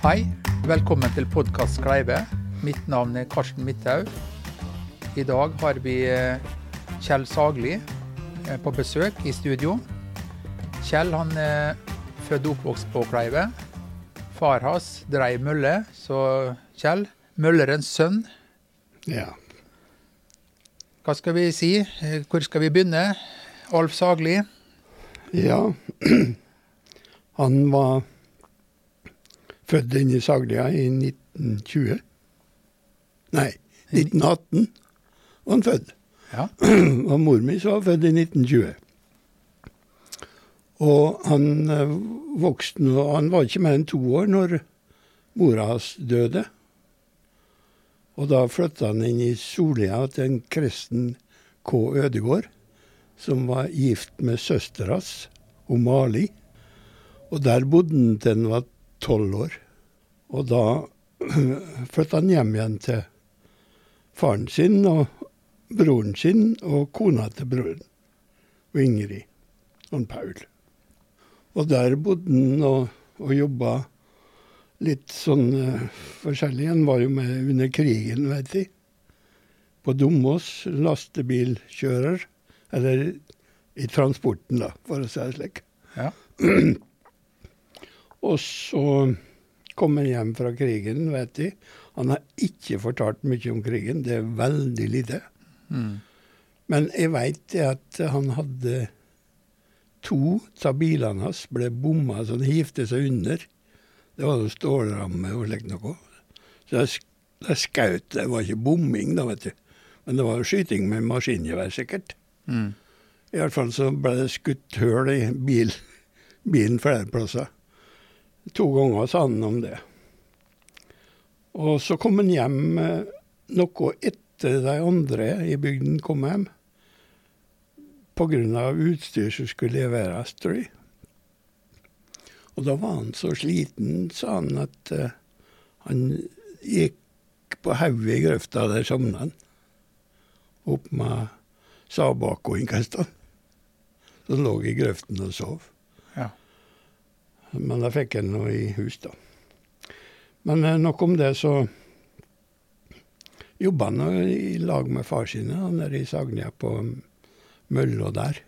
Hei, velkommen til podkast Skleive. Mitt navn er Karsten Midthaug. I dag har vi eh, Kjell Sagli eh, på besøk i studio. Kjell han er født og oppvokst på Kleive. Far hans dreiv mølle, så Kjell, møllerens sønn. Ja. Hva skal vi si? Eh, Hvor skal vi begynne? Alf Sagli. ja. Han var født inn i Saglia i 1920. Nei, 1918 var han født. Ja. Og mor mi var født i 1920. Og han eh, vokste nå Han var ikke mer enn to år når mora hans døde. Og da flytta han inn i Solia til en kristen K. Ødegård, som var gift med søstera hans, Mali. Og der bodde han til han var tolv år. Og da flytta han hjem igjen til faren sin og broren sin og kona til broren, og Ingrid og Paul. Og der bodde han og, og jobba litt sånn uh, forskjellig. Han var jo med under krigen, vet jeg. På Domås, lastebilkjører. Eller i transporten, da, for å si det slik. Ja. Og så kom han hjem fra krigen, vet de. Han har ikke fortalt mye om krigen, det er veldig lite. Mm. Men jeg veit at han hadde to av bilene hans ble bomma så han hivte seg under. Det var noe stålramme og slikt noe. Så de skjøt. Det var ikke bomming, da, vet du. Men det var skyting med maskingevær, sikkert. Mm. I hvert fall så ble det skutt hull i bil, bilen flere plasser. To ganger sa han om det. Og så kom han hjem noe etter de andre i bygden kom hjem. Pga. utstyr som skulle leveres, tror jeg. Og da var han så sliten, sa han, at uh, han gikk på hodet i grøfta, der sovna han. Opp med inkasta. Så han lå i grøften og sov. Men da fikk en noe i hus, da. Men eh, nok om det, så jobba han i lag med far sin nede i Sagnia på mølla der.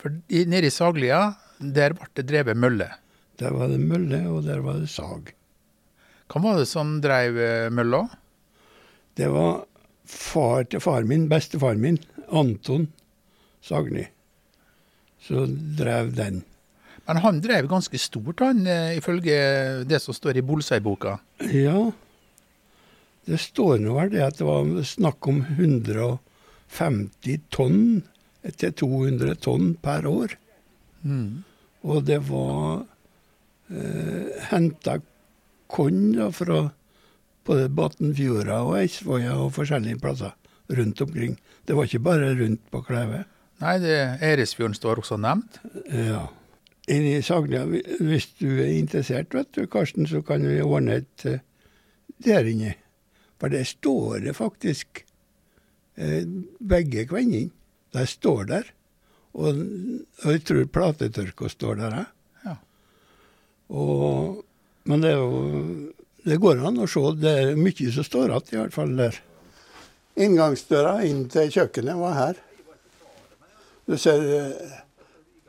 For nede i Saglia, der ble det drevet mølle. Der var det mølle, og der var det sag. Hva var det som drev eh, mølla? Det var far til far min, bestefar min, Anton Sagni, som drev den. Men han drev ganske stort, han, eh, ifølge det som står i Bolsøy-boka. Ja, det står nå vel det at det var snakk om 150 tonn til 200 tonn per år. Mm. Og det var eh, henta korn fra både Batnfjorda og Eidsvolla og forskjellige plasser rundt omkring. Det var ikke bare rundt på Kleve. Nei, det, Eresfjorden står også nevnt. Ja. Inni Sagna, hvis du er interessert, vet du, Karsten, så kan vi ordne et eh, der inne. For det står det faktisk eh, begge kvinnene. De står der. Og, og jeg tror platetørka står der jeg. Ja. Og, men det er jo Det går an å se. Det er mye som står igjen, i hvert fall der. Inngangsdøra inn til kjøkkenet var her. Du ser eh,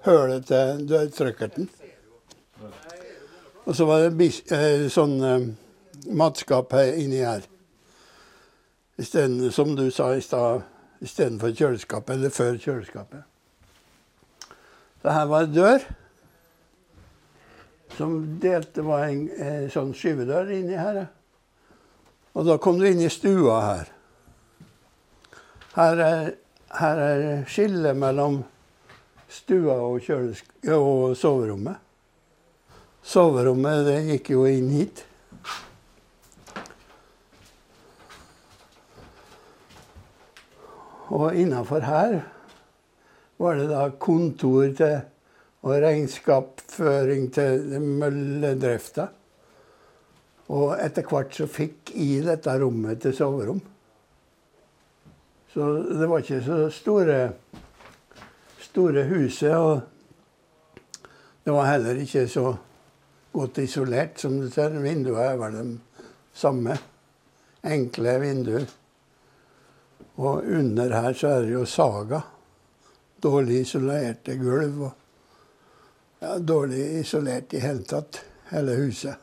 hølet til dørtrykkerten. Og så var det eh, sånn eh, matskap her inni her. I stedet, som du sa i stad, istedenfor kjøleskapet, eller før kjøleskapet. Så her var det dør. Som delte var en eh, sånn skyvedør inni her. Og da kom du inn i stua her. Her er, her er skillet mellom stua og, og soverommet. Soverommet det gikk jo inn hit. Og innafor her var det da kontor til og regnskapsføring til mølledrifta. Og etter hvert så fikk jeg dette rommet til soverom. Så det var ikke så store, store huset. Og det var heller ikke så godt isolert, som du ser. Vinduene er vel de samme. Enkle vinduer. Og under her så er det jo Saga. Dårlig isolerte gulv. og ja, Dårlig isolert i hele tatt, hele huset.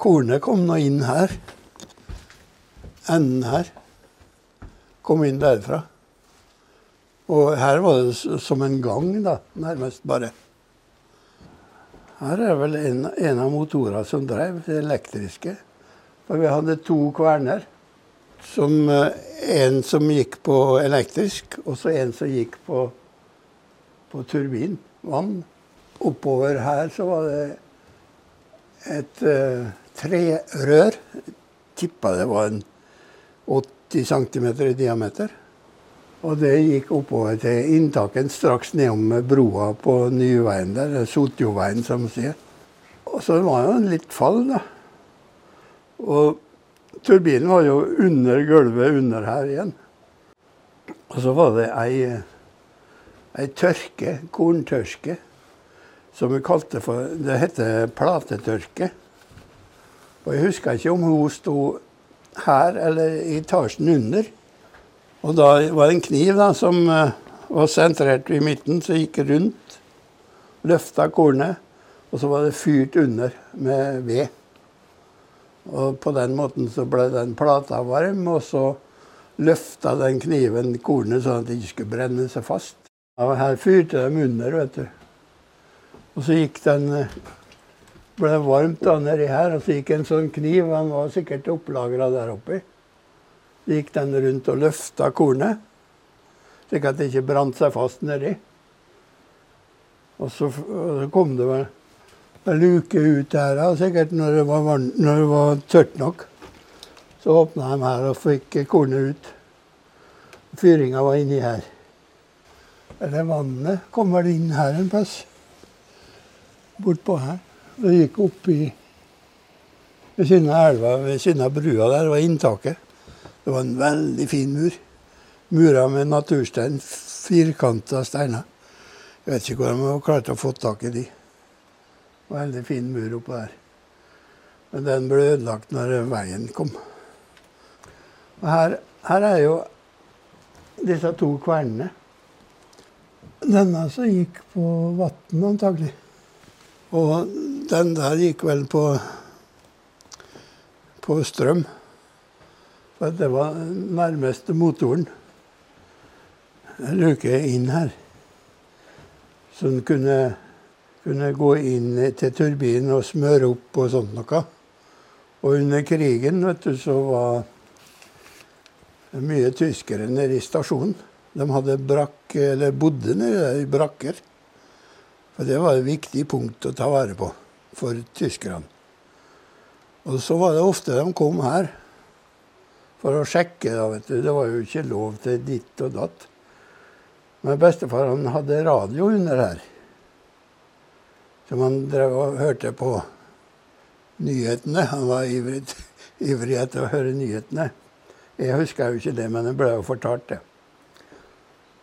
Kornet kom nå inn her. Enden her. Kom inn derfra. Og her var det som en gang, da, nærmest bare. Her er vel en, en av motorene som drev, det elektriske. For vi hadde to kverner. Som, eh, en som gikk på elektrisk, og så en som gikk på, på turbin. Vann. Oppover her så var det et uh, trerør. Tippa det var en 80 cm i diameter. Og det gikk oppover til inntaket straks nedom broa på Nyveien der, Sotjoveien som sier. Og så var det jo litt fall, da. Og turbinen var jo under gulvet under her igjen. Og så var det ei, ei tørke, korntørke, som vi kalte for Det heter platetørke. Og jeg husker ikke om hun sto her eller i etasjen under. Og da var det en kniv da, som uh, var sentrert i midten, som gikk rundt. Løfta kornet. Og så var det fyrt under med ved. Og på den måten så ble den plata varm, og så løfta den kniven kornet sånn at det ikke skulle brenne seg fast. Og her fyrte de under, vet du. Og så gikk den eh, ble varmt da nedi her, og så gikk en sånn kniv, han var sikkert opplagra der oppe. Gikk den rundt og løfta kornet, slik at det ikke brant seg fast nedi. Og så, og så kom det vel en luke ut her, sikkert når det, var, når det var tørt nok. Så åpna de her og fikk kornet ut. Fyringa var inni her. Eller vannet kom vel inn her en plass. Bortpå her. Det gikk oppi ved siden av elva, ved siden av brua der var inntaket. Det var en veldig fin mur. Mura med naturstein. Firkanta steiner. Jeg vet ikke hvordan de klart å få tak i de. Veldig fin mur oppå der. Men den ble ødelagt når veien kom. Og her, her er jo disse to kvernene. Denne som gikk på vann, antagelig. Og den der gikk vel på, på strøm. Det var nærmeste motoren. En luke inn her. Så den kunne, kunne gå inn til turbinen og smøre opp og sånt noe. Og under krigen vet du, så var det mye tyskere nede i stasjonen. De hadde brakk, eller bodde nede i brakker. For det var et viktig punkt å ta vare på for tyskerne. Og så var det ofte de kom her for å sjekke. da, vet du. Det var jo ikke lov til ditt og datt. Men bestefar han hadde radio under her. Som han drev og hørte på nyhetene. Han var ivrig, ivrig etter å høre nyhetene. Jeg husker jo ikke det, men det ble jo fortalt, det.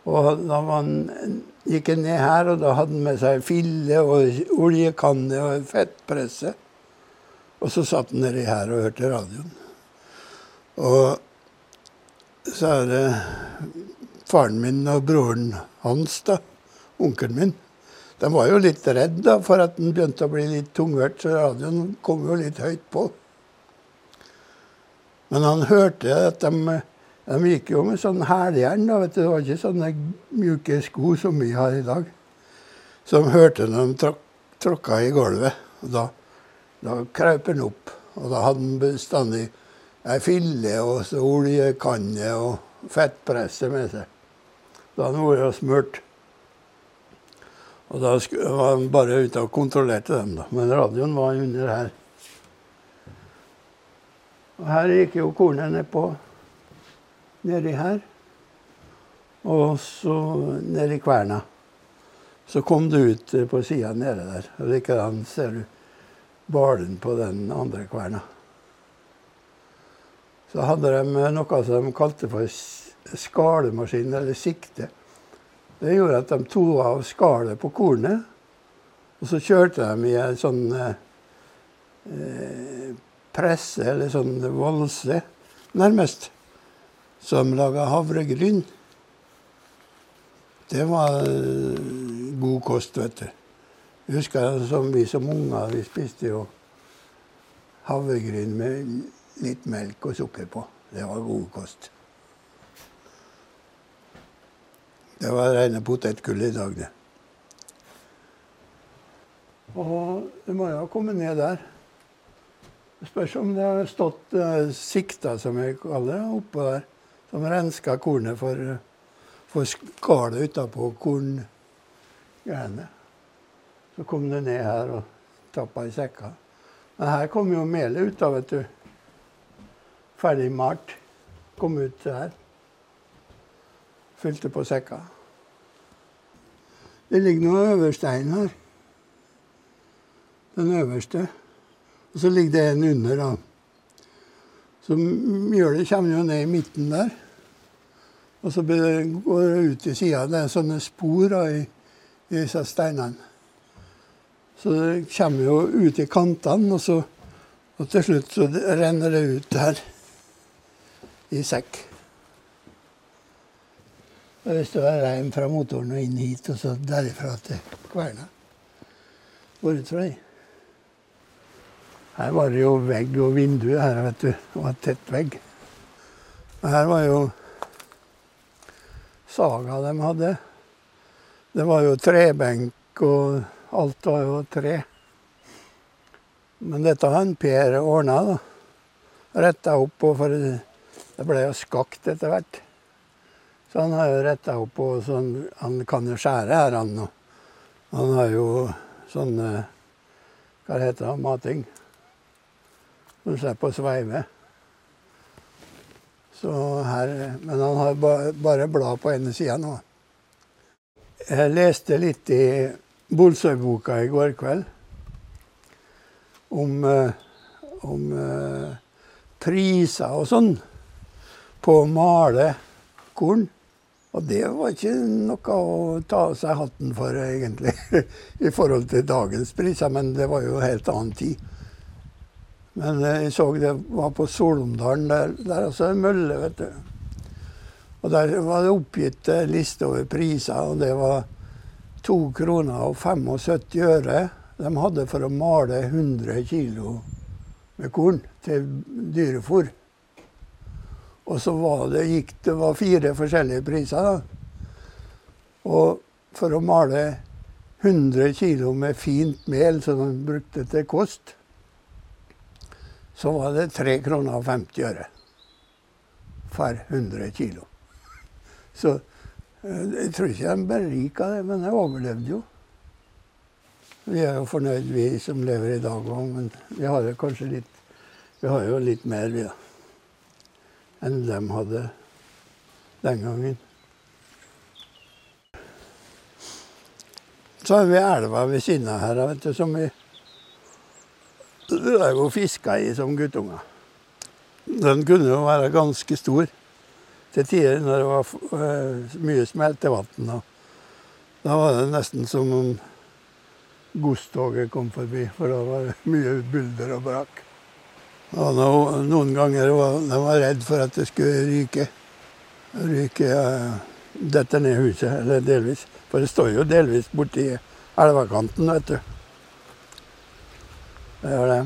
Og da man gikk ned her, og da hadde han med seg fille og oljekanne og fettpresse. Og så satt han nedi her og hørte radioen. Og så er det faren min og broren hans, da, onkelen min. De var jo litt redd da, for at den begynte å bli litt tungvært, så radioen kom jo litt høyt på. Men han hørte at de de gikk jo med sånn hæljern. Det var ikke sånne mjuke sko som vi har i dag. Så de hørte når de tråk, tråkka i gulvet. Og da, da krøp han opp. Og da hadde han bestandig ei fille og oljekanne og fettpresse med seg. Da hadde han vært smurt. Og da var han bare ute og kontrollerte dem, da. Men radioen var under her. Og her gikk jo kornet nedpå nedi her. Og så nedi kverna. Så kom du ut på sida nede der. Og likedan ser du balen på den andre kverna. Så hadde de noe som de kalte for skalemaskin, eller sikte. Det gjorde at de tok av skallet på kornet. Og så kjørte de i en sånn eh, presse, eller sånn valse, nærmest, som laga havregryn. Det var eh, god kost, vet du. Jeg husker som vi som unger, vi spiste jo havregryn med litt melk og sukker på. Det var god kost. Det var rene potetgull i dag, det. Og det må jo ha kommet ned der. Spørs om det har stått uh, sikta, som jeg kaller det, oppå der. Som renska kornet for, for skallet utapå korngreiene. Så kom det ned her og tappa i sekka. Men her kom jo melet ut, da, vet du. Ferdig malt. Kom ut her. Fylte på sekka. Det ligger noe øverstein her. Den øverste. Og så ligger det en under, da. Så mjølet kommer jo ned i midten der. Og så går det ut i sida. Det er sånne spor da, i, i disse steinene. Så det kommer jo ut i kantene, og, så, og til slutt så renner det ut her i sekk. Og hvis det var reim fra motoren og inn hit, og så derifra til kverna. Går ut fra. Her var det jo vegg og vindu her, vet du. Det var tett vegg. Og her var jo saga de hadde. Det var jo trebenk, og alt var jo tre. Men dette har Per ordna, da. Retta opp, og for det ble jo skakt etter hvert. Så han har jo retta opp, og sånn, han kan jo skjære her, han. Og han har jo sånne Hva heter det? Mating. Som slipper å sveive. Så her, men han har bare blad på ene sida nå. Jeg leste litt i Bolsøy-boka i går kveld om, om priser og sånn på å male korn. Og det var ikke noe å ta av seg hatten for, egentlig, i forhold til dagens priser. Men det var jo en helt annen tid. Men jeg så det var på Solomdalen. Der, der altså en mølle, vet du. Og der var det oppgitt liste over priser, og det var to kroner og 75 øre de hadde for å male 100 kilo med korn til dyrefôr. Og så var det, gikk, det var fire forskjellige priser. da. Og for å male 100 kilo med fint mel som de brukte til kost, så var det 3 kroner og 50 øre for 100 kilo. Så jeg tror ikke de berika det, men jeg overlevde jo. Vi er jo fornøyd, vi som lever i dag òg, men vi har jo kanskje litt Vi har jo litt mer, vi, da enn de hadde den gangen. Så har vi elva ved siden av her, vet du, som vi drev og fiska i som guttunger. Den kunne jo være ganske stor til tider når det var eh, mye smeltevann. Da var det nesten som om godstoget kom forbi, for da var det mye bulder og brak. Og noen ganger var de var redd for at det skulle ryke. Ryke uh, dette ned huset, eller delvis. For det står jo delvis borti elvekanten, vet du. Det gjør det.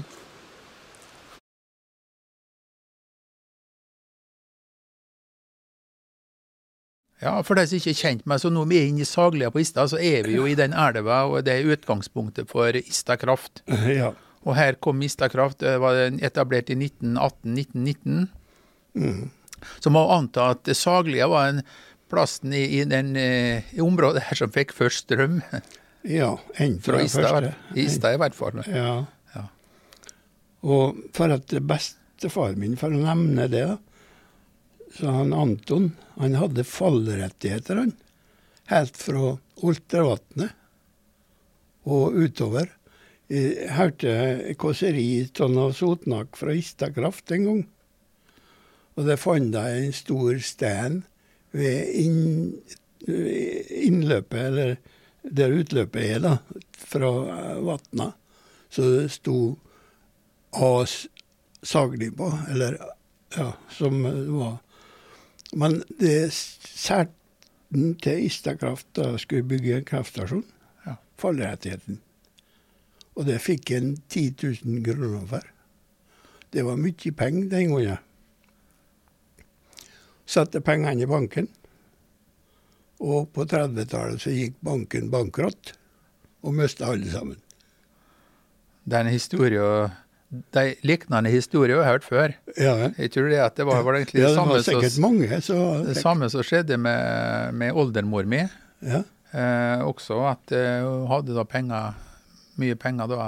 Ja, For de som ikke er kjent med så når vi er inne i Saglia på Ista, så er vi jo i den elva, og det er utgangspunktet for Ista kraft. Ja. Og her kom Mistakraft. Det var etablert i 1918-1919. Mm. Så må anta at Saglia var en plassen i, i, den, eh, i området her som fikk først strøm. Ja, en fra Ista, første. Ista i hvert fall. Ja. ja. Og for at bestefaren min, for å nevne det, så han Anton han hadde fallrettigheter, han. Helt fra Oltervatnet og utover. Jeg hørte kåseri av Sotnak fra Istakraft en gang. Og der fant jeg en stor stein ved inn, innløpet, eller der utløpet er, da, fra eh, vatna, så det sto A Sagli på, eller ja, som det var. Men det særte den til Istakraft da skulle bygge en kraftstasjon. Ja. Fallrettigheten. Og det fikk en 10 000 kroner for. Det var mye penger den gangen. Satte pengene i banken. Og på 30-tallet så gikk banken bankrott, og mista alle sammen. Den historien, de lignende historier har jeg hørt før. Ja, Jeg tror det at det var, var egentlig ja det, det samme var som, mange, så det samme som skjedde med, med oldemor mi. ja. Eh, også at eh, hun hadde da penger, mye penger da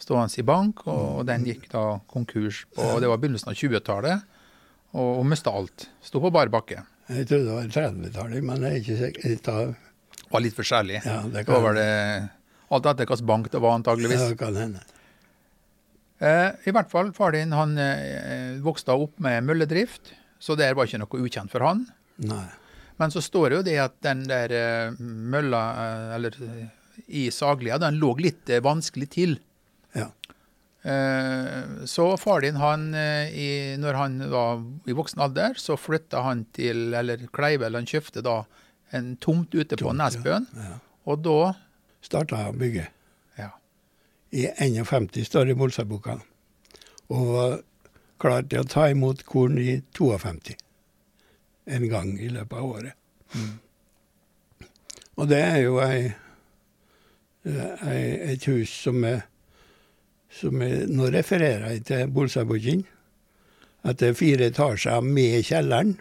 stående i bank, og, og den gikk da konkurs på Det var begynnelsen av 20-tallet, og hun mista alt. Sto på bar bakke. Jeg trodde det var 30-tallet, men jeg er ikke sikker. Det tar, Var litt forskjellig. ja, det kan, var det alt etter hvilken bank det var, antageligvis. ja, det kan hende. Eh, I hvert fall, far din han eh, vokste opp med mølledrift, så det var ikke noe ukjent for han. Nei. Men så står det jo det at den der eh, mølla, eh, eller i Saglia, den lå litt eh, vanskelig til. Ja. Eh, så far din, han, eh, i, når han var i voksen alder, så flytta han til eller Kleive, eller han kjøpte da en tomt ute på Tomt, Nesbøen. Ja. Og da Starta jeg å bygge. ja, I 51 står det i Bolsaboka. Og var klar til å ta imot korn i 52. En gang i løpet av året. Og det er jo ei, et hus som er, som er Nå refererer jeg til Bolsabogin. At det er fire etasjer med kjelleren.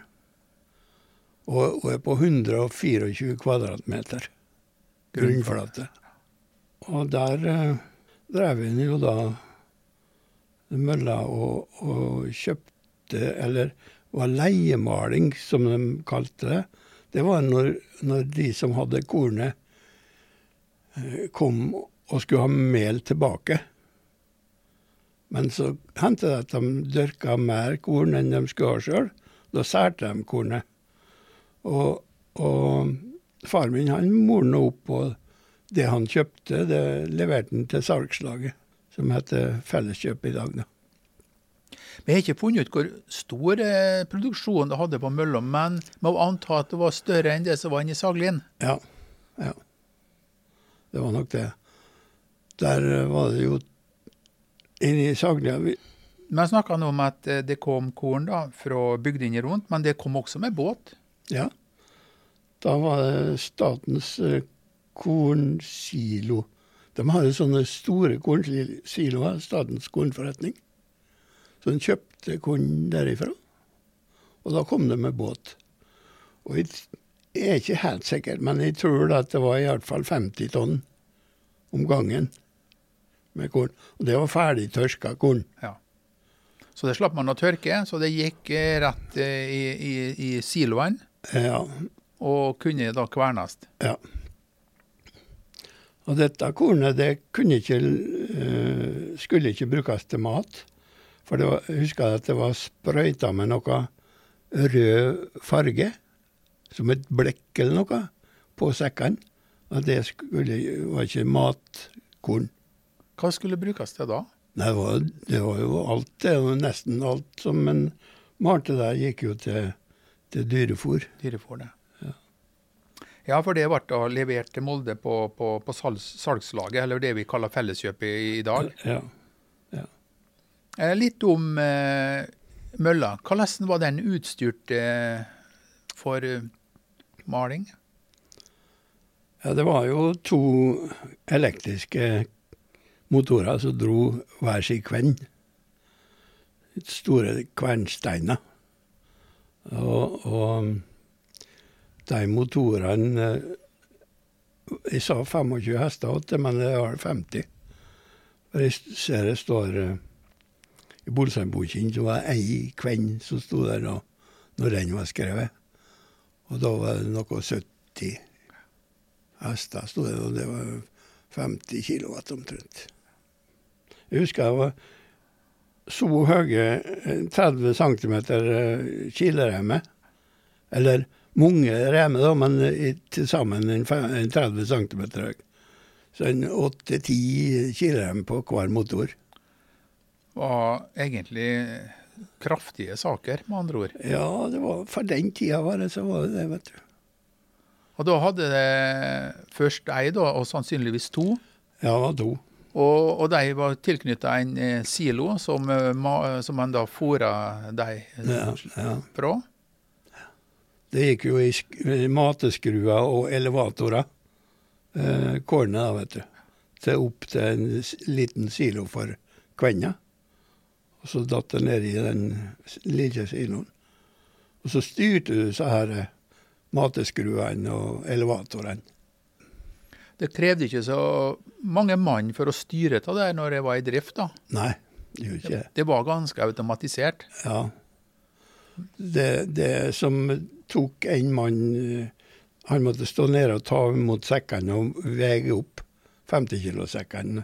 Og, og er på 124 kvadratmeter grunnflate. Og der eh, drev en jo da mølla og, og kjøpte, eller var leiemaling, som de kalte det. Det var når, når de som hadde kornet, eh, kom og skulle ha mel tilbake. Men så hendte det at de dyrka mer korn enn de skulle ha sjøl. Da særte de kornet. Og, og far min han morna opp, og det han kjøpte, det leverte han til salgslaget, som heter Felleskjøp i dag. da. Vi har ikke funnet ut hvor stor eh, produksjon det hadde på mølla, men må anta at det var større enn det som var inne i Saglien. Ja. ja. Det var nok det. Der eh, var det jo Inni Saglia jeg snakka om at eh, det kom korn da fra bygdene rundt, men det kom også med båt. Ja. Da var det statens eh, kornsilo. De hadde sånne store kornsiloer, Statens kornforretning. Så de kjøpte korn derifra. Og da kom det med båt. Og jeg jeg er ikke helt sikker, men jeg tror at det var i hvert fall 50 tonn om gangen med korn. Og det var ferdig tørka korn. Ja. Så det slapp man å tørke, så det gikk eh, rett eh, i, i, i siloene Ja, og kunne da kvernes. Ja. Og dette kornet det ikke, eh, skulle ikke brukes til mat. For det var, jeg husker at det var sprøyta med noe rød farge, som et blekk eller noe, på sekkene. Og det skulle, var ikke matkorn. Hva skulle brukes til da? Det var, det var jo alt, det var nesten alt som en malte der, gikk jo til, til dyrefôr. Dyrefôr, det. Ja, for det ble da levert til Molde på, på, på salgs, salgslaget, eller det vi kaller Felleskjøp i, i dag. Ja. Eh, litt om eh, mølla. Hvordan var den utstyrt eh, for eh, maling? Ja, det var jo to elektriske motorer som dro hver sin kvenn. Store kvernsteiner. Og, og de motorene eh, Jeg sa 25 hester det, men det har 50. For jeg ser det står eh, i Bolsheimboken så var det ei kvenn som sto der da når den var skrevet. Og da var det noe 70 hester, sto det, og det var 50 kW omtrent. Jeg husker det var så høye eh, 30 cm kileremme. Eller mange remer, da, men til sammen en 30 cm høy. Så en 8-10 kilorem på hver motor. Var egentlig kraftige saker, med andre ord. Ja, det var, for den tida var det så var det det, vet du. Og da hadde det først ei, da, og sannsynligvis to. Ja, det var to. Og, og de var tilknytta en eh, silo som, eh, som man da fôra de Ja, ja. fra. Det gikk jo i sk- mateskruer og elevatorer, eh, kornet da, vet du, til opp til en liten silo for kvenna. Og så datt det ned i den lille siloen. Og så styrte du så her eh, mateskruene og elevatorene. Det krevde ikke så mange mann for å styre av det når det var i drift. da. Nei, det gjorde ikke det. Det var ganske automatisert. Ja. Det, det som tok en mann eh, Han måtte stå nede og ta imot sekkene og veie opp 50 kg-sekkene.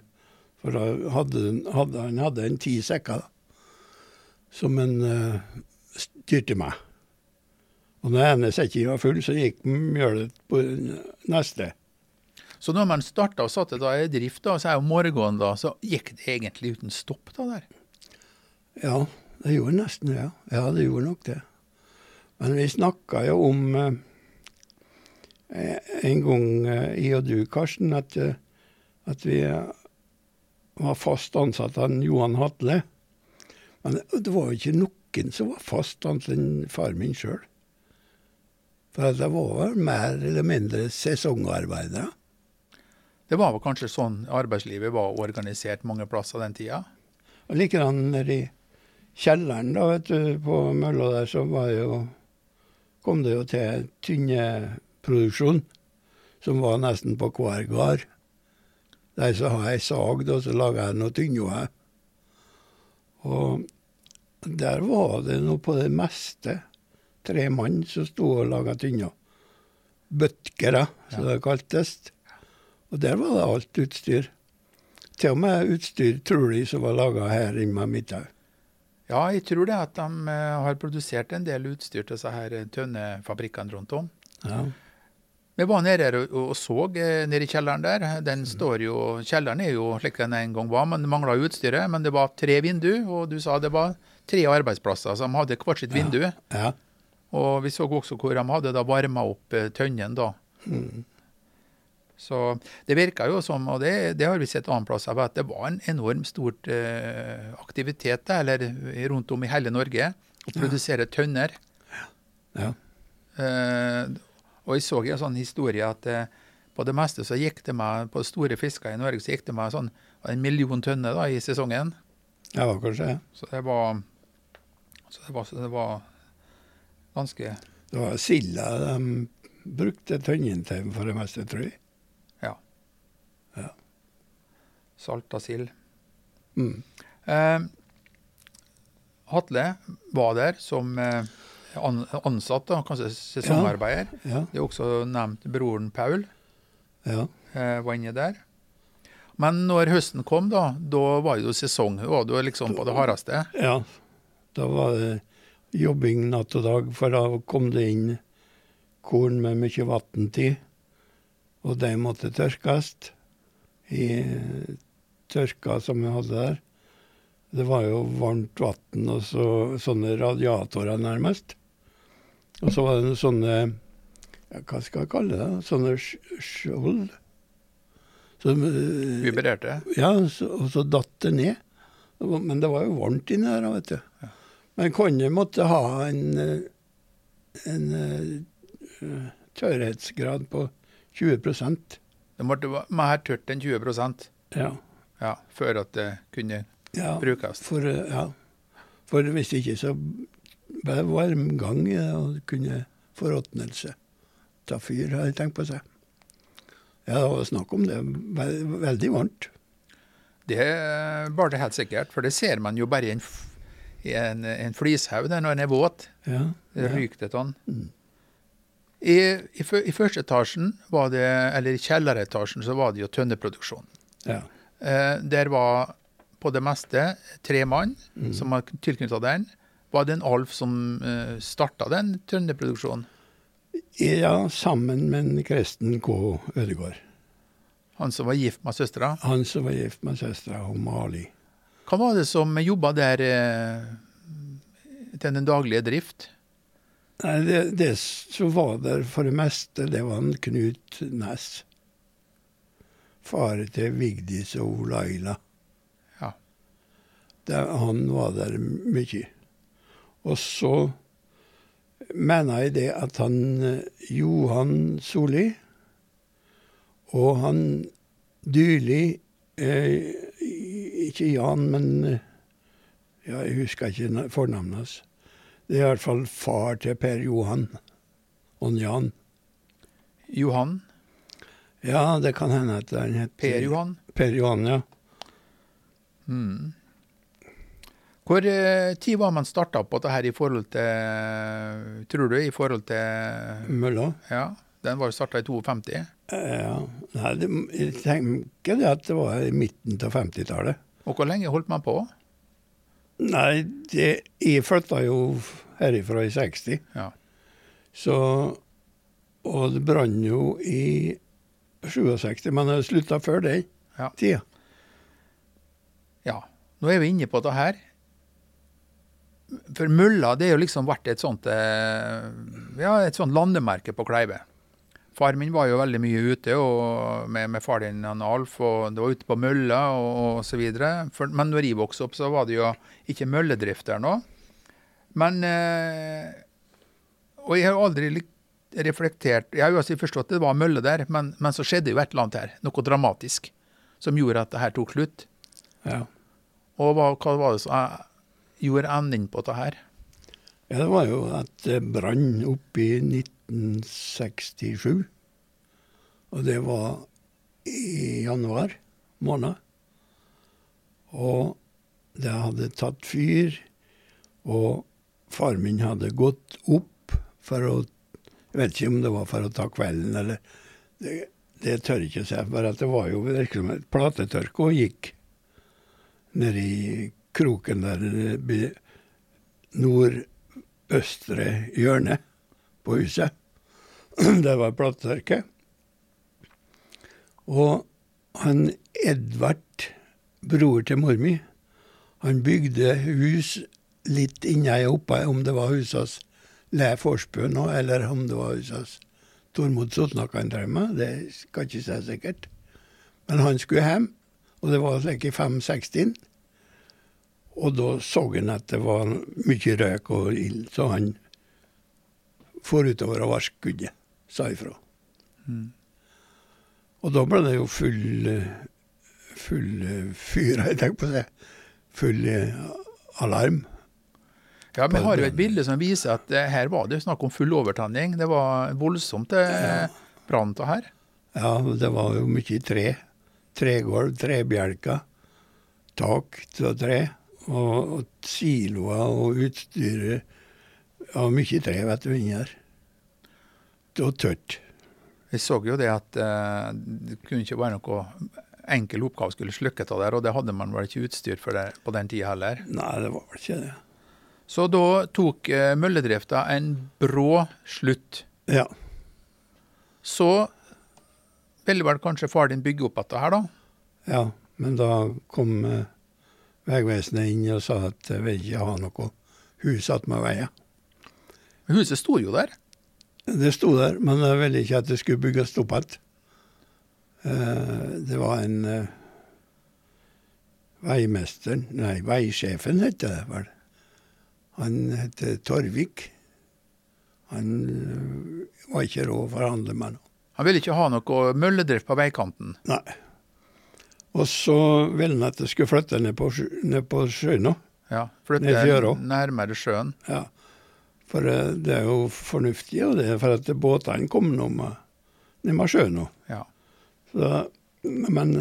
For da hadde, hadde, han hadde en ti sekker da, som en uh, styrte meg. Og når ene sekken var full, så gikk mjølet på neste. Så når man starta og satte da i drift, da, så er jo morgenen da, så gikk det egentlig uten stopp. da der. Ja, det gjorde nesten det. Ja, ja det gjorde nok det. Men vi snakka jo om eh, en gang, eh, jeg og du, Karsten, at, eh, at vi var fast ansatt av Johan Hatle. Men det, var jo ikke noen som var fast annet enn far min sjøl. For det var mer eller mindre sesongarbeidere. Det var vel kanskje sånn arbeidslivet var organisert mange plasser den tida. Og likedan nede i kjelleren da, vet du, på mølla der, så var det jo, kom det jo til tynneproduksjon, som var nesten på hver gard. Der så har jeg sag, og så lager jeg noe tynnjord. Og der var det nå på det meste tre mann som sto og laga tynner. Bøtkere, som det kaltes. Og der var det alt utstyr. Til og med utstyr, tror de, som var laga her med Midthaug. Ja, jeg tror det at de eh, har produsert en del utstyr til disse her eh, tønnefabrikkene rundt om. Ja. Vi var nede her og, så eh, nede i kjelleren der. Den står jo, Kjelleren er jo slik den en gang var, men det mangla utstyret. Men det var tre vinduer, og du sa det var tre arbeidsplasser som hadde hvert sitt vindu. ja. Og vi så også hvor de hadde da varma opp eh, tønnen da. Så det virka jo som, og det, det har vi sett annen plass at det var en enormt stort eh, aktivitet der, eller rundt om i hele Norge å produsere tønner. ja. Eh, og jeg så en sånn historie at eh, på det meste så gikk det med, på store fisker i Norge så gikk det med sånn en million tønner da i sesongen. Ja, kanskje Ja. Så det var, så det var, så det var ganske Det var silda de brukte tønnen til for det meste, tror jeg. Ja. ja. salta sild. Mm. Eh, Hatle var der som eh, ansatt, da, kanskje sesongarbeider. Ja. Det er også nevnt broren Paul ja. eh, var inne der. Men når høsten kom, da, da var det jo sesong. Da var det liksom på det hardeste. Ja. Da var det jobbing natt og dag, for da kom det inn korn med mye vann til. og de måtte tørkes i tørka som vi hadde der. Det var jo varmt vann og så, sånne radiatorer nærmest. Og så var det sånne ja, Hva skal jeg kalle det? Sånne skjold. Som, eh, Vibrerte. ja, så, og så datt det ned. Men det var jo varmt inni der, vet du. Men kongen måtte ha en, eh, en eh, tørrhetsgrad på 20% Det måtte være mer tørt enn 20 ja. ja, før at det kunne ja. brukes. For, eh, ja. For hvis ikke så ble det varmgang og kunne forråtnelse. Ta fyr, har jeg tenkt på seg. Ja, det var snakk om det. Vel- Veldig varmt. Det var det helt sikkert, for det ser man jo bare i en, en, en flishaug når den er våt. Ja. Ja. Rykte det sånn. Mm. I, i, I første etasjen, var det, eller i kjelleretasjen, så var det jo tønneproduksjon. ja. Eh, der var på det meste tre mann Mm. som var tilknyttet den. Var det en Alf som eh, starta den tønneproduksjonen? Ja, sammen med en Kresten K. Ødegård. Han som var gift med søstera. Han som var gift med søstera, Mali. Hva var det som jobba der eh, til den daglige drift? Nei, det, det som var der for det meste, det var en Knut Næss. Far til Vigdis og Olaila. Ja. Det, han var der mye. Og så mener jeg det at han eh, Johan Solli og han Dyrli eh, Ikke Jan, men eh, ja, Jeg husker ikke fornavnet hans. Det er i hvert fall far til Per Johan og Jan. Johan? Ja, det kan hende at han het Per Johan? Per Johan, ja. Mm. Hvor eh, tid var man starta på dette her i forhold til Tror du i forhold til Mølla. Ja, den var jo starta i 52. Ja, nei, det, jeg tenker det at det var i midten av 50-tallet. Og hvor lenge holdt man på? Nei, det, jeg flytta jo herifra i 60, Ja. så Og det brant jo i 67, men det slutta før den Ja. tida. ja. Nå er vi inne på det her. For mølla det er jo liksom vært et sånt eh, ja, et sånt landemerke på Kleive. Far min var jo veldig mye ute med, med far din Alf, og det var ute på mølla og, og så videre. For, men når jeg vokste opp, så var det jo ikke mølledrift der nå. Men eh, Og jeg har aldri reflektert Jeg har jo altså forstått at det var mølle der, men, men så skjedde jo et eller annet her. Noe dramatisk som gjorde at det her tok slutt. Ja. Og hva, hva var det som eh, gjorde enden på det her? ja, det var jo det brann opp i 1967. Og det var i januar måned. Og det hadde tatt fyr, og far min hadde gått opp for å Jeg vet ikke om det var for å ta kvelden, eller Det, det tør jeg ikke si, at det var jo virkelig platetørke og gikk nedi kroken der nordøstre hjørne på huset. Det var platetørke. Og han Edvard, bror til mor mi, han bygde hus litt innei oppe, om det var husas Le Forsbø nå, eller om det var husas Tormod Sotna kan drømme, det skal ikke si sikkert. Men han skulle hjem, og det var like i 5-16. Og da så han at det var mye røyk og ild, så han for utover og vaske guddet, sa ifra. Mm. Og da ble det jo full, eh, full eh, fyr, jeg tenker på det. Full eh, alarm. Ja, Vi har jo et bilde som viser at eh, her var det snakk om full overtenning. Det var voldsomt det ja. brant her. Ja, det var jo mye tre. Tregulv, trebjelker, tak av tre. Og, og siloer og utstyret. Ja, mye tre, vet du, inni der. Og tørt. Vi så jo det at eh, det kunne ikke være noe enkel oppgave skulle slukke av der, og det hadde man vel ikke utstyr for det på den tida heller. Nei, det var vel ikke det. Så da tok eh, mølledrifta en brå slutt. Ja. Så ville vel kanskje far din bygge opp dette her, da? Ja, men da kom eh, Vegvesenet inn og sa at jeg vil ikke ha noe hus attmed veien. Huset sto jo der. Det sto der, men jeg ville ikke at det skulle bygges opp igjen. Eh, det var en veimester, veimesteren Nei, veisjefen het det vel. Han het Torvik. Han eh, var ikke råd å forhandle med noe. Han ville ikke ha noe mølledrift på veikanten. Nei. Og så ville han at jeg skulle flytte ned på, ned på sjøen. Ja, Ned fjøra. Flytte nærmere sjøen. Ja. For eh, det er jo fornuftig, og det er for at båtene kom nå med, med sjøen nå. Ja. Så, men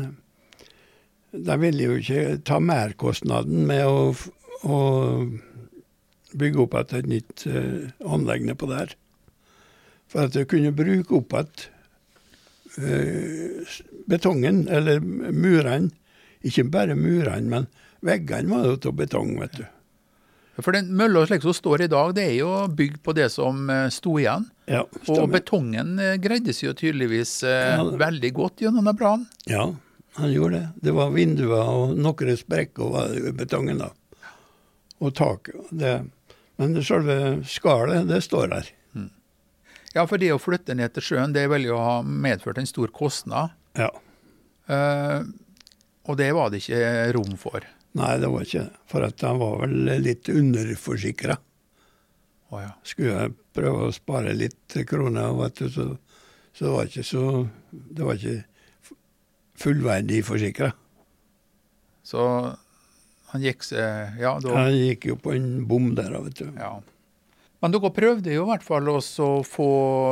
de ville jo ikke ta merkostnaden med å, å bygge opp et, et nytt uh, anlegg nedpå der. For at de kunne bruke opp igjen uh, betongen, eller murene. Ikke bare murene, men veggene var jo av betong, vet du. For den mølla slik som står i dag, det er jo bygd på det som eh, sto igjen. Ja, Og betongen eh, greide seg jo tydeligvis eh, Ja, veldig godt gjennom den brannen. Ja, han gjorde det. Det var vinduer og noen sprekker var i betongen da. Og taket. Men selve skallet, det står der. Ja, for det å flytte ned til sjøen, det ville jo ha medført en stor kostnad. Ja. Eh, og det var det ikke rom for. Nei, det var ikke det. For at han var vel litt underforsikra. Oh, ja. Skulle jeg prøve å spare litt kroner, vet du, så, så det var ikke så Det var ikke fullverdig forsikra. Så han gikk seg Ja, da Han gikk jo på en bom der, vet du. Ja. Men dere prøvde jo i hvert fall også å få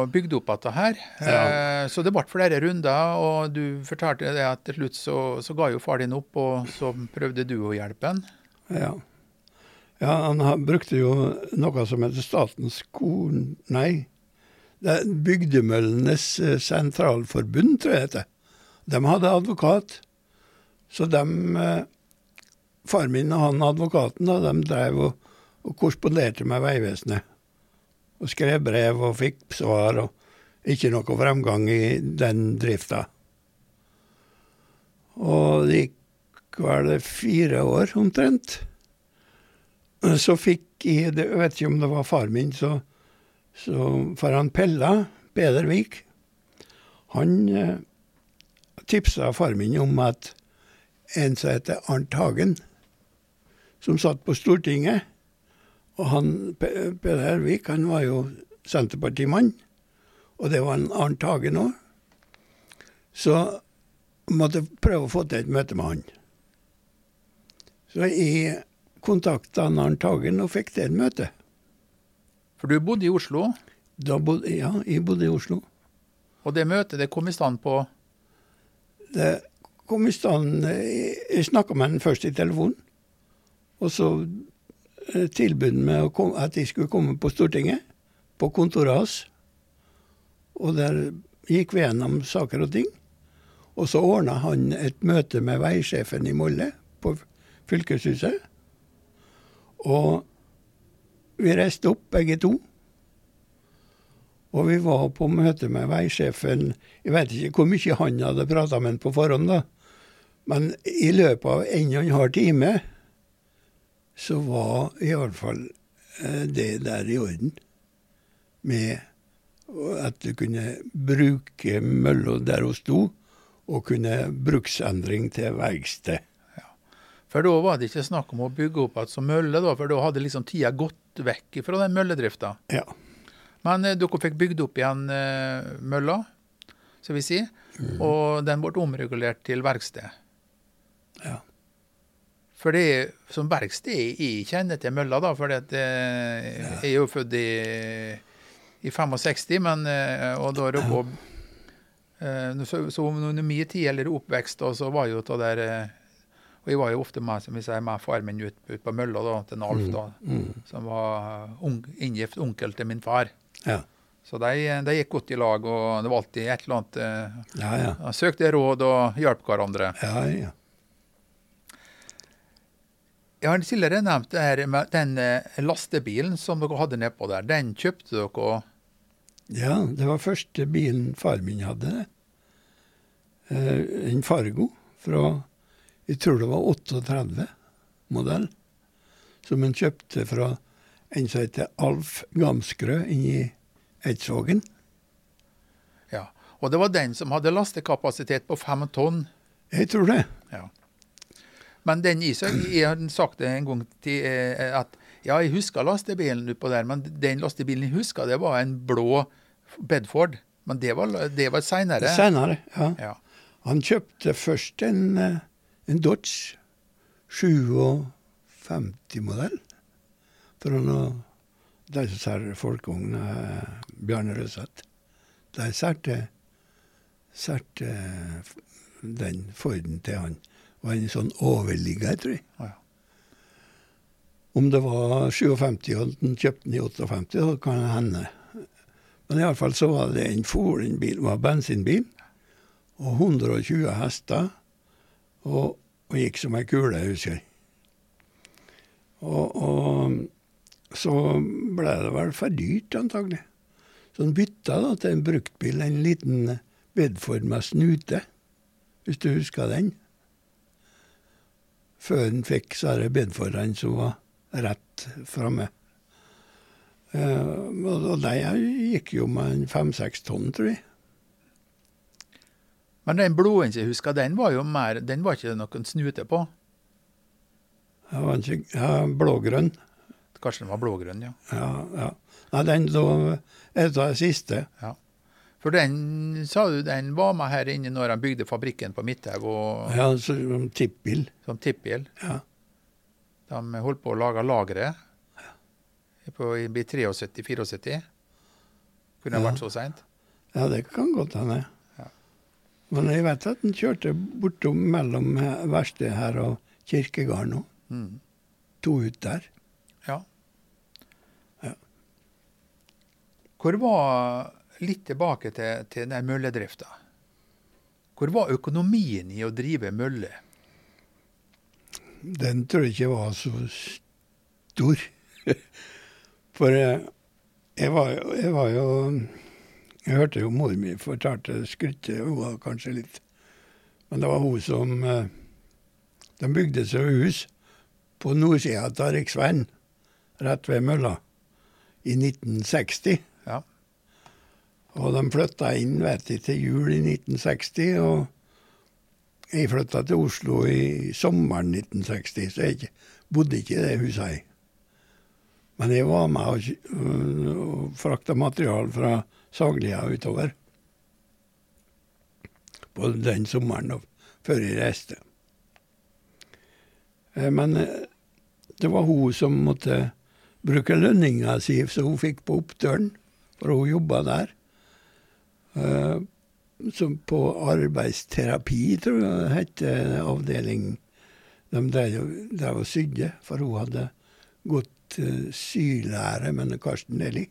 bygd opp dette her. Ja. Eh, Så det ble flere runder, og du fortalte det at til slutt så, så ga jo far din opp, og så prøvde du å hjelpe han. Ja. ja han brukte jo noe som heter Statens korn... Nei, det er Bygdemøllenes eh, sentralforbund, tror jeg det heter. De hadde advokat. Så de eh, Far min og han advokaten da, de drev og, og korresponderte med Vegvesenet. Og skrev brev og fikk svar, og ikke noe fremgang i den drifta. Og det gikk vel fire år omtrent. Så fikk jeg, det- jeg vet ikke om det var far min, så, så For han Pella, Peder Vik, han eh, tipsa far min om at en som heter Arnt Hagen, som satt på Stortinget Og han, Peder Hervik han var jo Senterpartimann, og det var en Arnt Hagen òg. Så måtte prøve å få til et møte med han. Så jeg kontakta Arnt Hagen og fikk til et møte. For du bodde i Oslo, bodde, ja, jeg bodde i Oslo. og det møtet det kom i stand på Det kom i stand Jeg, jeg snakka med han først i telefonen, og så eh, med han å kom, at jeg skulle komme på Stortinget, på kontoret hans. Og der gikk vi gjennom saker og ting. Og så ordna han et møte med veisjefen i Molde, på fylkeshuset. Og vi reiste opp begge to. Og vi var på møte med veisjefen. Jeg vet ikke hvor mye han hadde prata med han på forhånd, da. Men i løpet av en og en halv time så var i hvert fall eh, det der i orden. Med at du kunne bruke mølla der hun sto, og kunne bruksendring til verksted. For da var det ikke snakk om å bygge opp igjen som mølle, da, for da hadde liksom tida gått vekk fra den mølledrifta. Ja. Men eh, dere fikk bygd opp igjen eh, mølla, skal vi si, og den ble omregulert til verksted. Ja. For det er som verksted jeg kjenner til mølla, da, for det, eh, jeg er jo født i, i 65, men, eh, og da det på Så, så under min tid eller oppvekst, da, så var jo det der eh, Og jeg var jo ofte med, som vi sier, med far min ut, ut på mølla da, til Alf, da, Mm. som var ung, inngift onkel til min far. Ja. Så de, de gikk godt i lag, og det var alltid et eller annet eh, Ja, ja. Søkte råd og hjalp hverandre. Ja, ja. Jeg har tidligere nevnt det her med den eh, lastebilen som dere hadde nedpå der. Den kjøpte dere Ja, det var første bilen far min hadde. Eh, en Fargo fra jeg tror det var 38 modell, som han kjøpte fra en som heter Alf Gamskrø inni Eidsvågen. Ja. Og det var den som hadde lastekapasitet på fem tonn. Jeg tror det. Ja. Men den i seg, jeg har sagt det en gang til eh, at ja, jeg husker lastebilen utpå der, men den lastebilen jeg husker, det var en blå Bedford. Men det var, det var seinere. Senere, ja. Ja. Han kjøpte først en, eh, en Dodge 57-modell fra noe de som selger folkevogn, eh, Bjarne Røseth. De solgte den Forden til han. Var en sånn overligger, tror jeg. Å ja. Om det var 57 og den kjøpte den i 58, så kan det hende. Men iallfall så var det en foren bil, var bensinbil. Og 120 hester. Og, og gikk som ei kule, husker jeg. Og, og så ble det vel for dyrt, antagelig. Så han bytta da til en bruktbil, en liten Bedford med snute, hvis du husker den. Før han fikk disse bedforene som var rett framme. Uh, og de gikk jo med fem-seks tonn, tror jeg. Men den bloden jeg husker, den var jo mer Den var ikke noen snute på? Ja, ikke, ja blågrønn. Kanskje den var blågrønn, ja. Ja, ja. Nei, den lå et av de siste. Ja. For den, sa du, den var med her inne når han bygde fabrikken på Midthaug? Ja, som tippbil. Som tippbil? Ja. De holdt på å lage lageret Ja. i 73-74. Kunne det ja. vært så seint? Ja, det kan godt hende. Ja. Men jeg vet at han kjørte bortom mellom verkstedet her og kirkegården nå. Mm. To ut der. Ja. ja. Hvor var Litt tilbake til, til den mølledrifta. Hvor var økonomien i å drive mølle? Den tror jeg ikke var så stor. For jeg, var, jeg, var, jo Jeg hørte jo mor mi fortalte skrytte hun kanskje litt. Men det var hun som eh, De bygde seg hus på nordsida av riksveien, rett ved mølla, i 1960. Ja. Og de flytta inn vet du, til jul i 1960. og jeg flytta til Oslo i sommeren 1960, så jeg bodde ikke i det huset. Jeg. Men jeg var med og, og frakta material fra Saglia utover. På den sommeren før jeg reiste. Eh, men eh, det var hun som måtte bruke lønninga si, så hun fikk på opptøren, for hun jobba der. Eh, som på arbeidsterapi, tror jeg det het, avdeling. De drev og sydde, for hun hadde gått uh, sylære med Karsten Deli.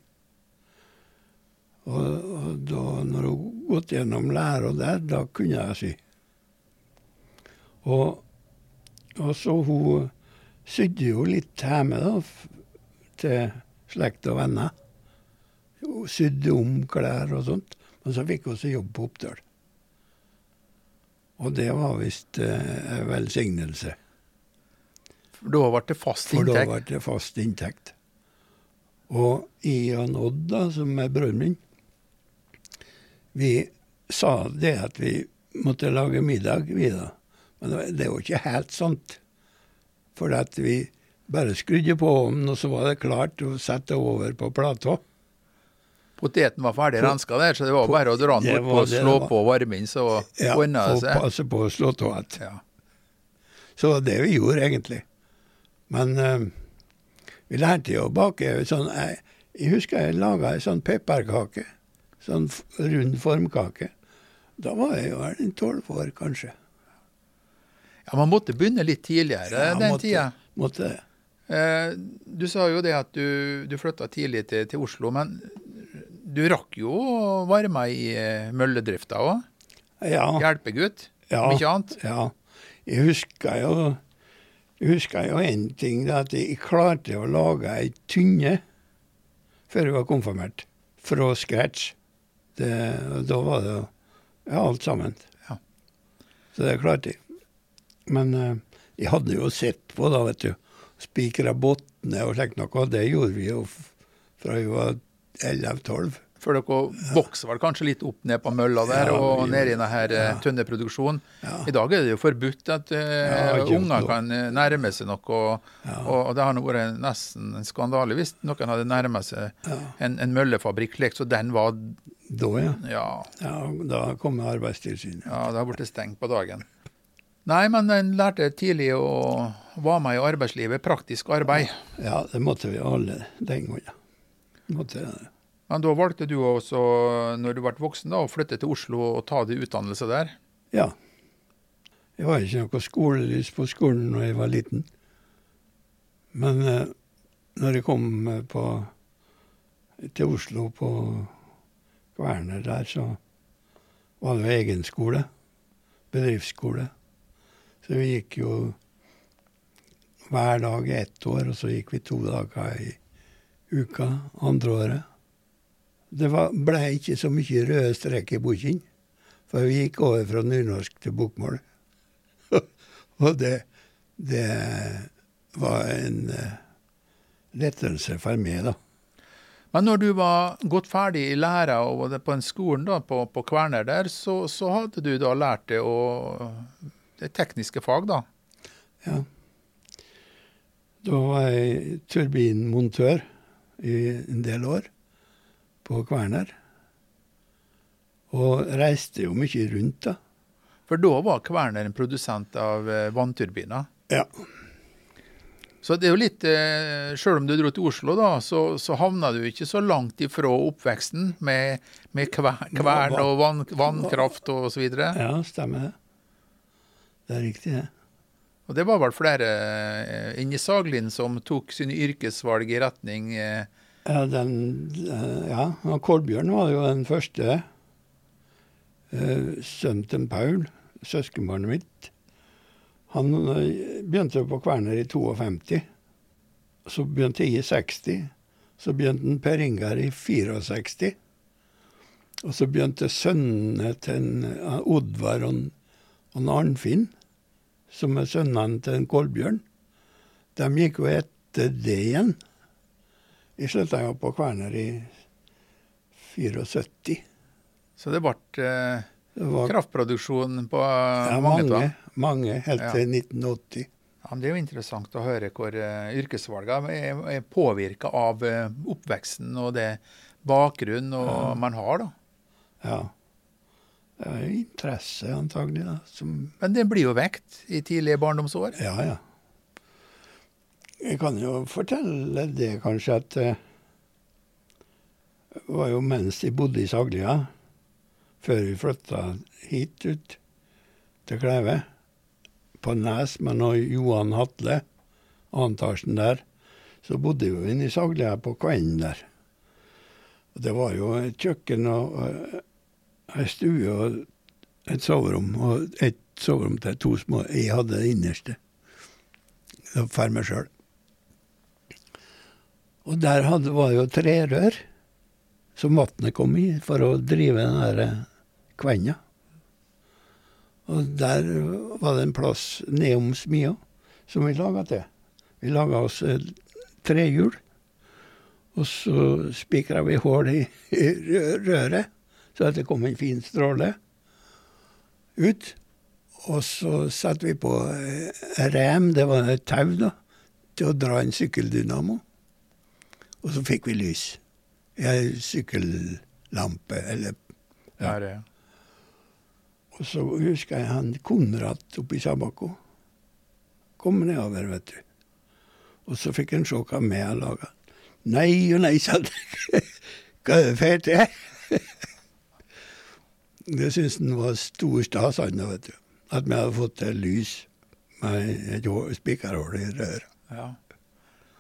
Og, og da når hun gått gjennom læra der, da kunne jeg sy. Og, og så hun sydde jo litt hjemme, da, til slekt og venner. Hun sydde om klær og sånt. Men så fikk vi også jobb på Oppdøl. Og det var visst eh, en velsignelse. For da ble det fast inntekt? For da ble det fast inntekt. Og og Odd, da, som er broren min, vi sa det at vi måtte lage middag, vi da. Men det var ikke helt sant. For at vi bare skrudde på ovnen, og så var det klart å sette over på plata. Poteten var ferdig renska der, så det var bare å dra den bort og slå på varmen, så ja, ordna det seg. Ja, og passe på å slå av igjen. Ja. Så det vi gjorde, egentlig. Men uh, vi lærte jo å bake sånn jeg, jeg husker jeg laga ei sånn pepperkake. Sånn rund formkake. Da var jeg jo vel tolv år, kanskje. Ja, Man måtte begynne litt tidligere ja, den måtte, tida. Måtte det. Eh, du sa jo det at du, du flytta tidlig til, til Oslo, men du rakk jo å være med i eh, mølledrifta òg. Ja. Hjelpegutt, ja. om ikke annet. Ja. Jeg husker jo jeg husker jo én ting, at jeg klarte å lage ei tynne før jeg var konfirmert. Fra scratch. Det, da var det ja, alt sammen. Ja. Så det klarte jeg. Men uh, jeg hadde jo sett på, da, vet du. Spikra bunnene og slikt noe. Det gjorde vi jo fra vi var 11-12. For dere vokser vel kanskje litt opp ned på mølla der ja, og ned i denne eh, ja. tønneproduksjonen. Ja. I dag er det jo forbudt at uh, unger kan eh, nærme seg noe. Og, og, det har nå vært nesten en skandale hvis noen hadde nærmet seg en, en, møllefabrikk slik så den var Da, ja. ja. Da kom Arbeidstilsynet. Ja, det har blitt stengt på dagen. Nei, men en lærte tidlig å være med i arbeidslivet. Praktisk arbeid. Ja, det måtte vi alle den gangen. Måtte det. Men da valgte du også, når du ble voksen, da, å flytte til Oslo og ta deg utdannelse der? Ja. Jeg var ikke noe skolelys på skolen når jeg var liten. Men eh, når jeg kom eh, på, til Oslo på Kværner der, så var det jo egen skole. Bedriftsskole. Så vi gikk jo hver dag i ett år, og så gikk vi to dager i uka andre året. Det var, ble ikke så mye røde strek i boken, for vi gikk over fra nynorsk til bokmål. og det, det var en uh, lettelse for meg, da. Men når du var gått ferdig i læra og var på en skolen da, på, på Kverner der, så, så, hadde du da lært det, det tekniske fag, da? Ja. Da var jeg turbinmontør i en del år på Kverner. Og reiste jo mye rundt, da. For da var Kverner en produsent av eh, vannturbiner? Ja. Så det er jo litt eh, Sjøl om du dro til Oslo, da, så, så havna du ikke så langt ifra oppveksten med, med kvern og vann, vannkraft og så videre? Ja, stemmer det. Det er riktig, det. Og det var vel flere eh, inni Saglin som tok sine yrkesvalg i retning eh... Ja, den, ja, Kolbjørn var jo den første. Sønnen til Paul, søskenbarnet mitt. Han eh, begynte på Kverner i 52. Så begynte jeg i 60. Så begynte Per Ingar i 64. Og så begynte sønnene til Oddvar og, og Arnfinn, som er sønnene til en Kolbjørn. De gikk jo etter det igjen. De slutta jo på Kverner i 74. Så det ble eh, kraftproduksjon på ja, mange, mange, mange helt til 1980. Ja, det er jo interessant å høre hvor uh, yrkesvalgene er, er påvirka av uh, oppveksten og det bakgrunnen ja. man har. da. Ja. Det er jo interesse, antagelig. da. Som... Men det blir jo vekt i tidlige barndomsår? Ja, ja. Jeg kan jo fortelle det, kanskje, at uh, det var jo mens de bodde i Saglia før vi flytta hit ut til Kleve, På Nes med Johan Hatle, antasjen der. Så bodde vi inne i Saglia på kvelden der. Og det var jo kjøkken og, og ei stue og et soverom. Og et soverom til to små. Jeg hadde det innerste. For meg sjøl. Og der hadde, var jo trerør som vannet kom i for å drive den der Kvenna. Og der var det en plass nedom smia som vi laga til. Vi laga oss trehjul, og så spikra vi hull i røret, så at det kom en fin stråle ut. Og så satte vi på rem, det var et tau, da, til å dra en sykkeldynamo. Og så fikk vi lys. Ei sykkellampe, eller ja. ja. Og så husker jeg han Konrad oppe i Sabako. Kom nedover, vet du. Og så fikk han se hva vi hadde laga. Nei og nei, sa han. Hva er det for det? Syntes han var stor stas, vet du. At vi hadde fått til lys med et spikerhull i røret. Ja.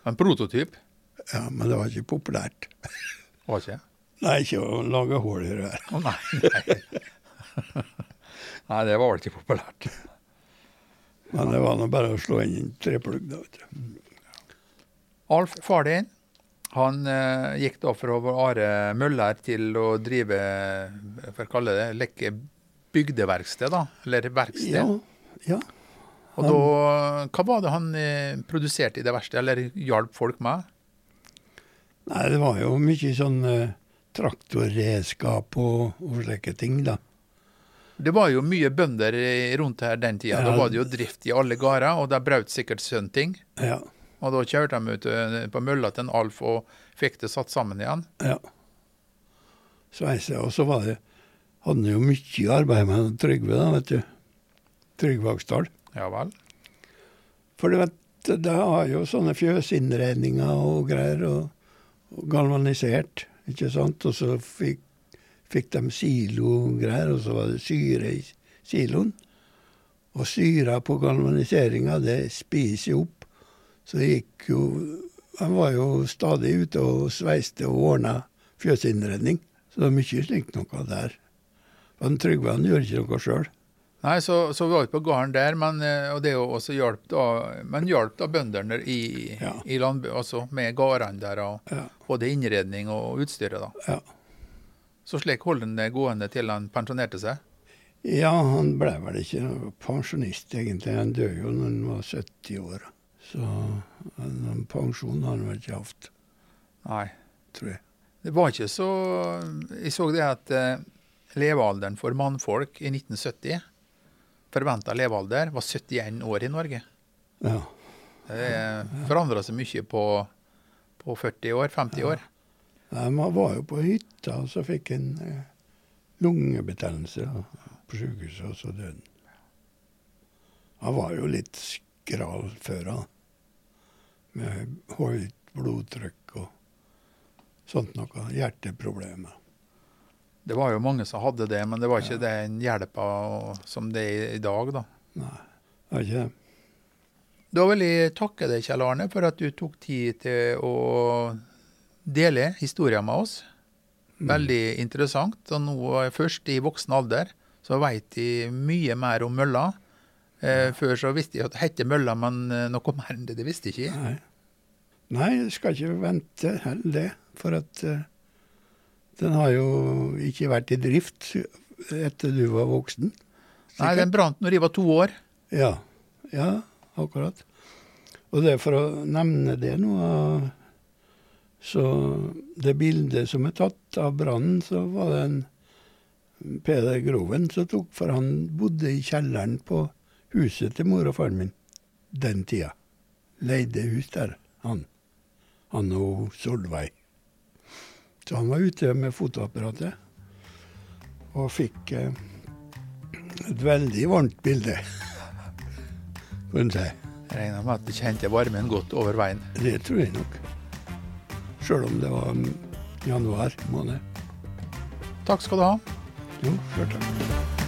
En prototyp? Ja, men det var ikke populært. Var ikke? Nei, ikke å lage hull i røret. Oh, nei, nei. Nei, det var vel ikke populært. Men det var nå bare å slå inn en treplugg, da, vet du. Alf, far din, han eh, gikk da fra å være møller til å drive, for å kalle det, lekke bygdeverksted, da? Eller verksted? Ja. ja. Og da, Hva var det han eh, produserte i det verste, eller hjalp folk med? Nei, det var jo mye sånn eh, traktorredskap og, og slike ting, da. Det var jo mye bønder rundt her den tida. Ja. Da var det jo drift i alle gårder, og der brøt sikkert sønnen ting. Ja. Og da kjørte de ut eh, på mølla til en Alf og fikk det satt sammen igjen. Ja. Sveise. Og så var det hadde han jo mye arbeid med Trygve, da, vet du. Trygve Aksdal. Ja vel. For du vet, det har jo sånne fjøsinnredninger og greier, og, og galvanisert, ikke sant. Og så fikk fikk de silogreier, og så var det syre i siloen. Og syra på galvaniseringa, det spiser jo opp. Så det gikk jo Han var jo stadig ute og sveiste og ordna fjøsinnredning. Så det var mye slikt noe der. Men Trygve han gjorde ikke noe sjøl. Nei, så, så vi var ute på gården der, men, eh, og det også hjalp da, men hjalp da bøndene i, Ja. i landbruk, altså med gårdene der, og Ja. både innredning og utstyret da. Ja. Så slik holdt han det gående til han pensjonerte seg. ja, han ble vel ikke pensjonist, egentlig. Han døde jo når han var 70 år. Så noen pensjon har han vel ikke hatt, Nei. tror jeg. Det var ikke så Jeg så det at eh, levealderen for mannfolk i 1970, forventa levealder, var 71 år i Norge. Ja. Det forandra seg mye på, på 40 år, 50 år. Nei, Man var jo på hytta, og så fikk han eh, lungebetennelse på sykehuset, og så døde han. Han var jo litt skral før, han. Med høyt blodtrykk og sånt noe. Hjerteproblemer. Det var jo mange som hadde det, men det var ikke den hjelpa som det er i dag, da. Nei, det var ikke det. Da vil jeg takke deg, Kjell Arne, for at du tok tid til å dele historien med oss. Veldig interessant. Og nå er først i voksen alder så veit de mye mer om mølla. Eh, før så visste jeg at det het mølla, men eh, noe mer enn det, det visste jeg ikke. Nei. Nei, jeg skal ikke vente heller det. For at uh, den har jo ikke vært i drift etter du var voksen. Nei, den brant når jeg var to år. Ja, ja, akkurat. Og det er for å nevne det nå, så det bildet som er tatt av brannen, så var det en Peder Groven som tok, for han bodde i kjelleren på huset til mor og faren min den tida. Leide hus der, han. Han og Solveig. Så han var ute med fotoapparatet og fikk eh, et veldig varmt bilde, får en si. Regner med at du kjente varmen godt over veien. Det tror jeg nok. Sjøl om det var januar måned. Takk skal du ha. Jo, sjøl takk.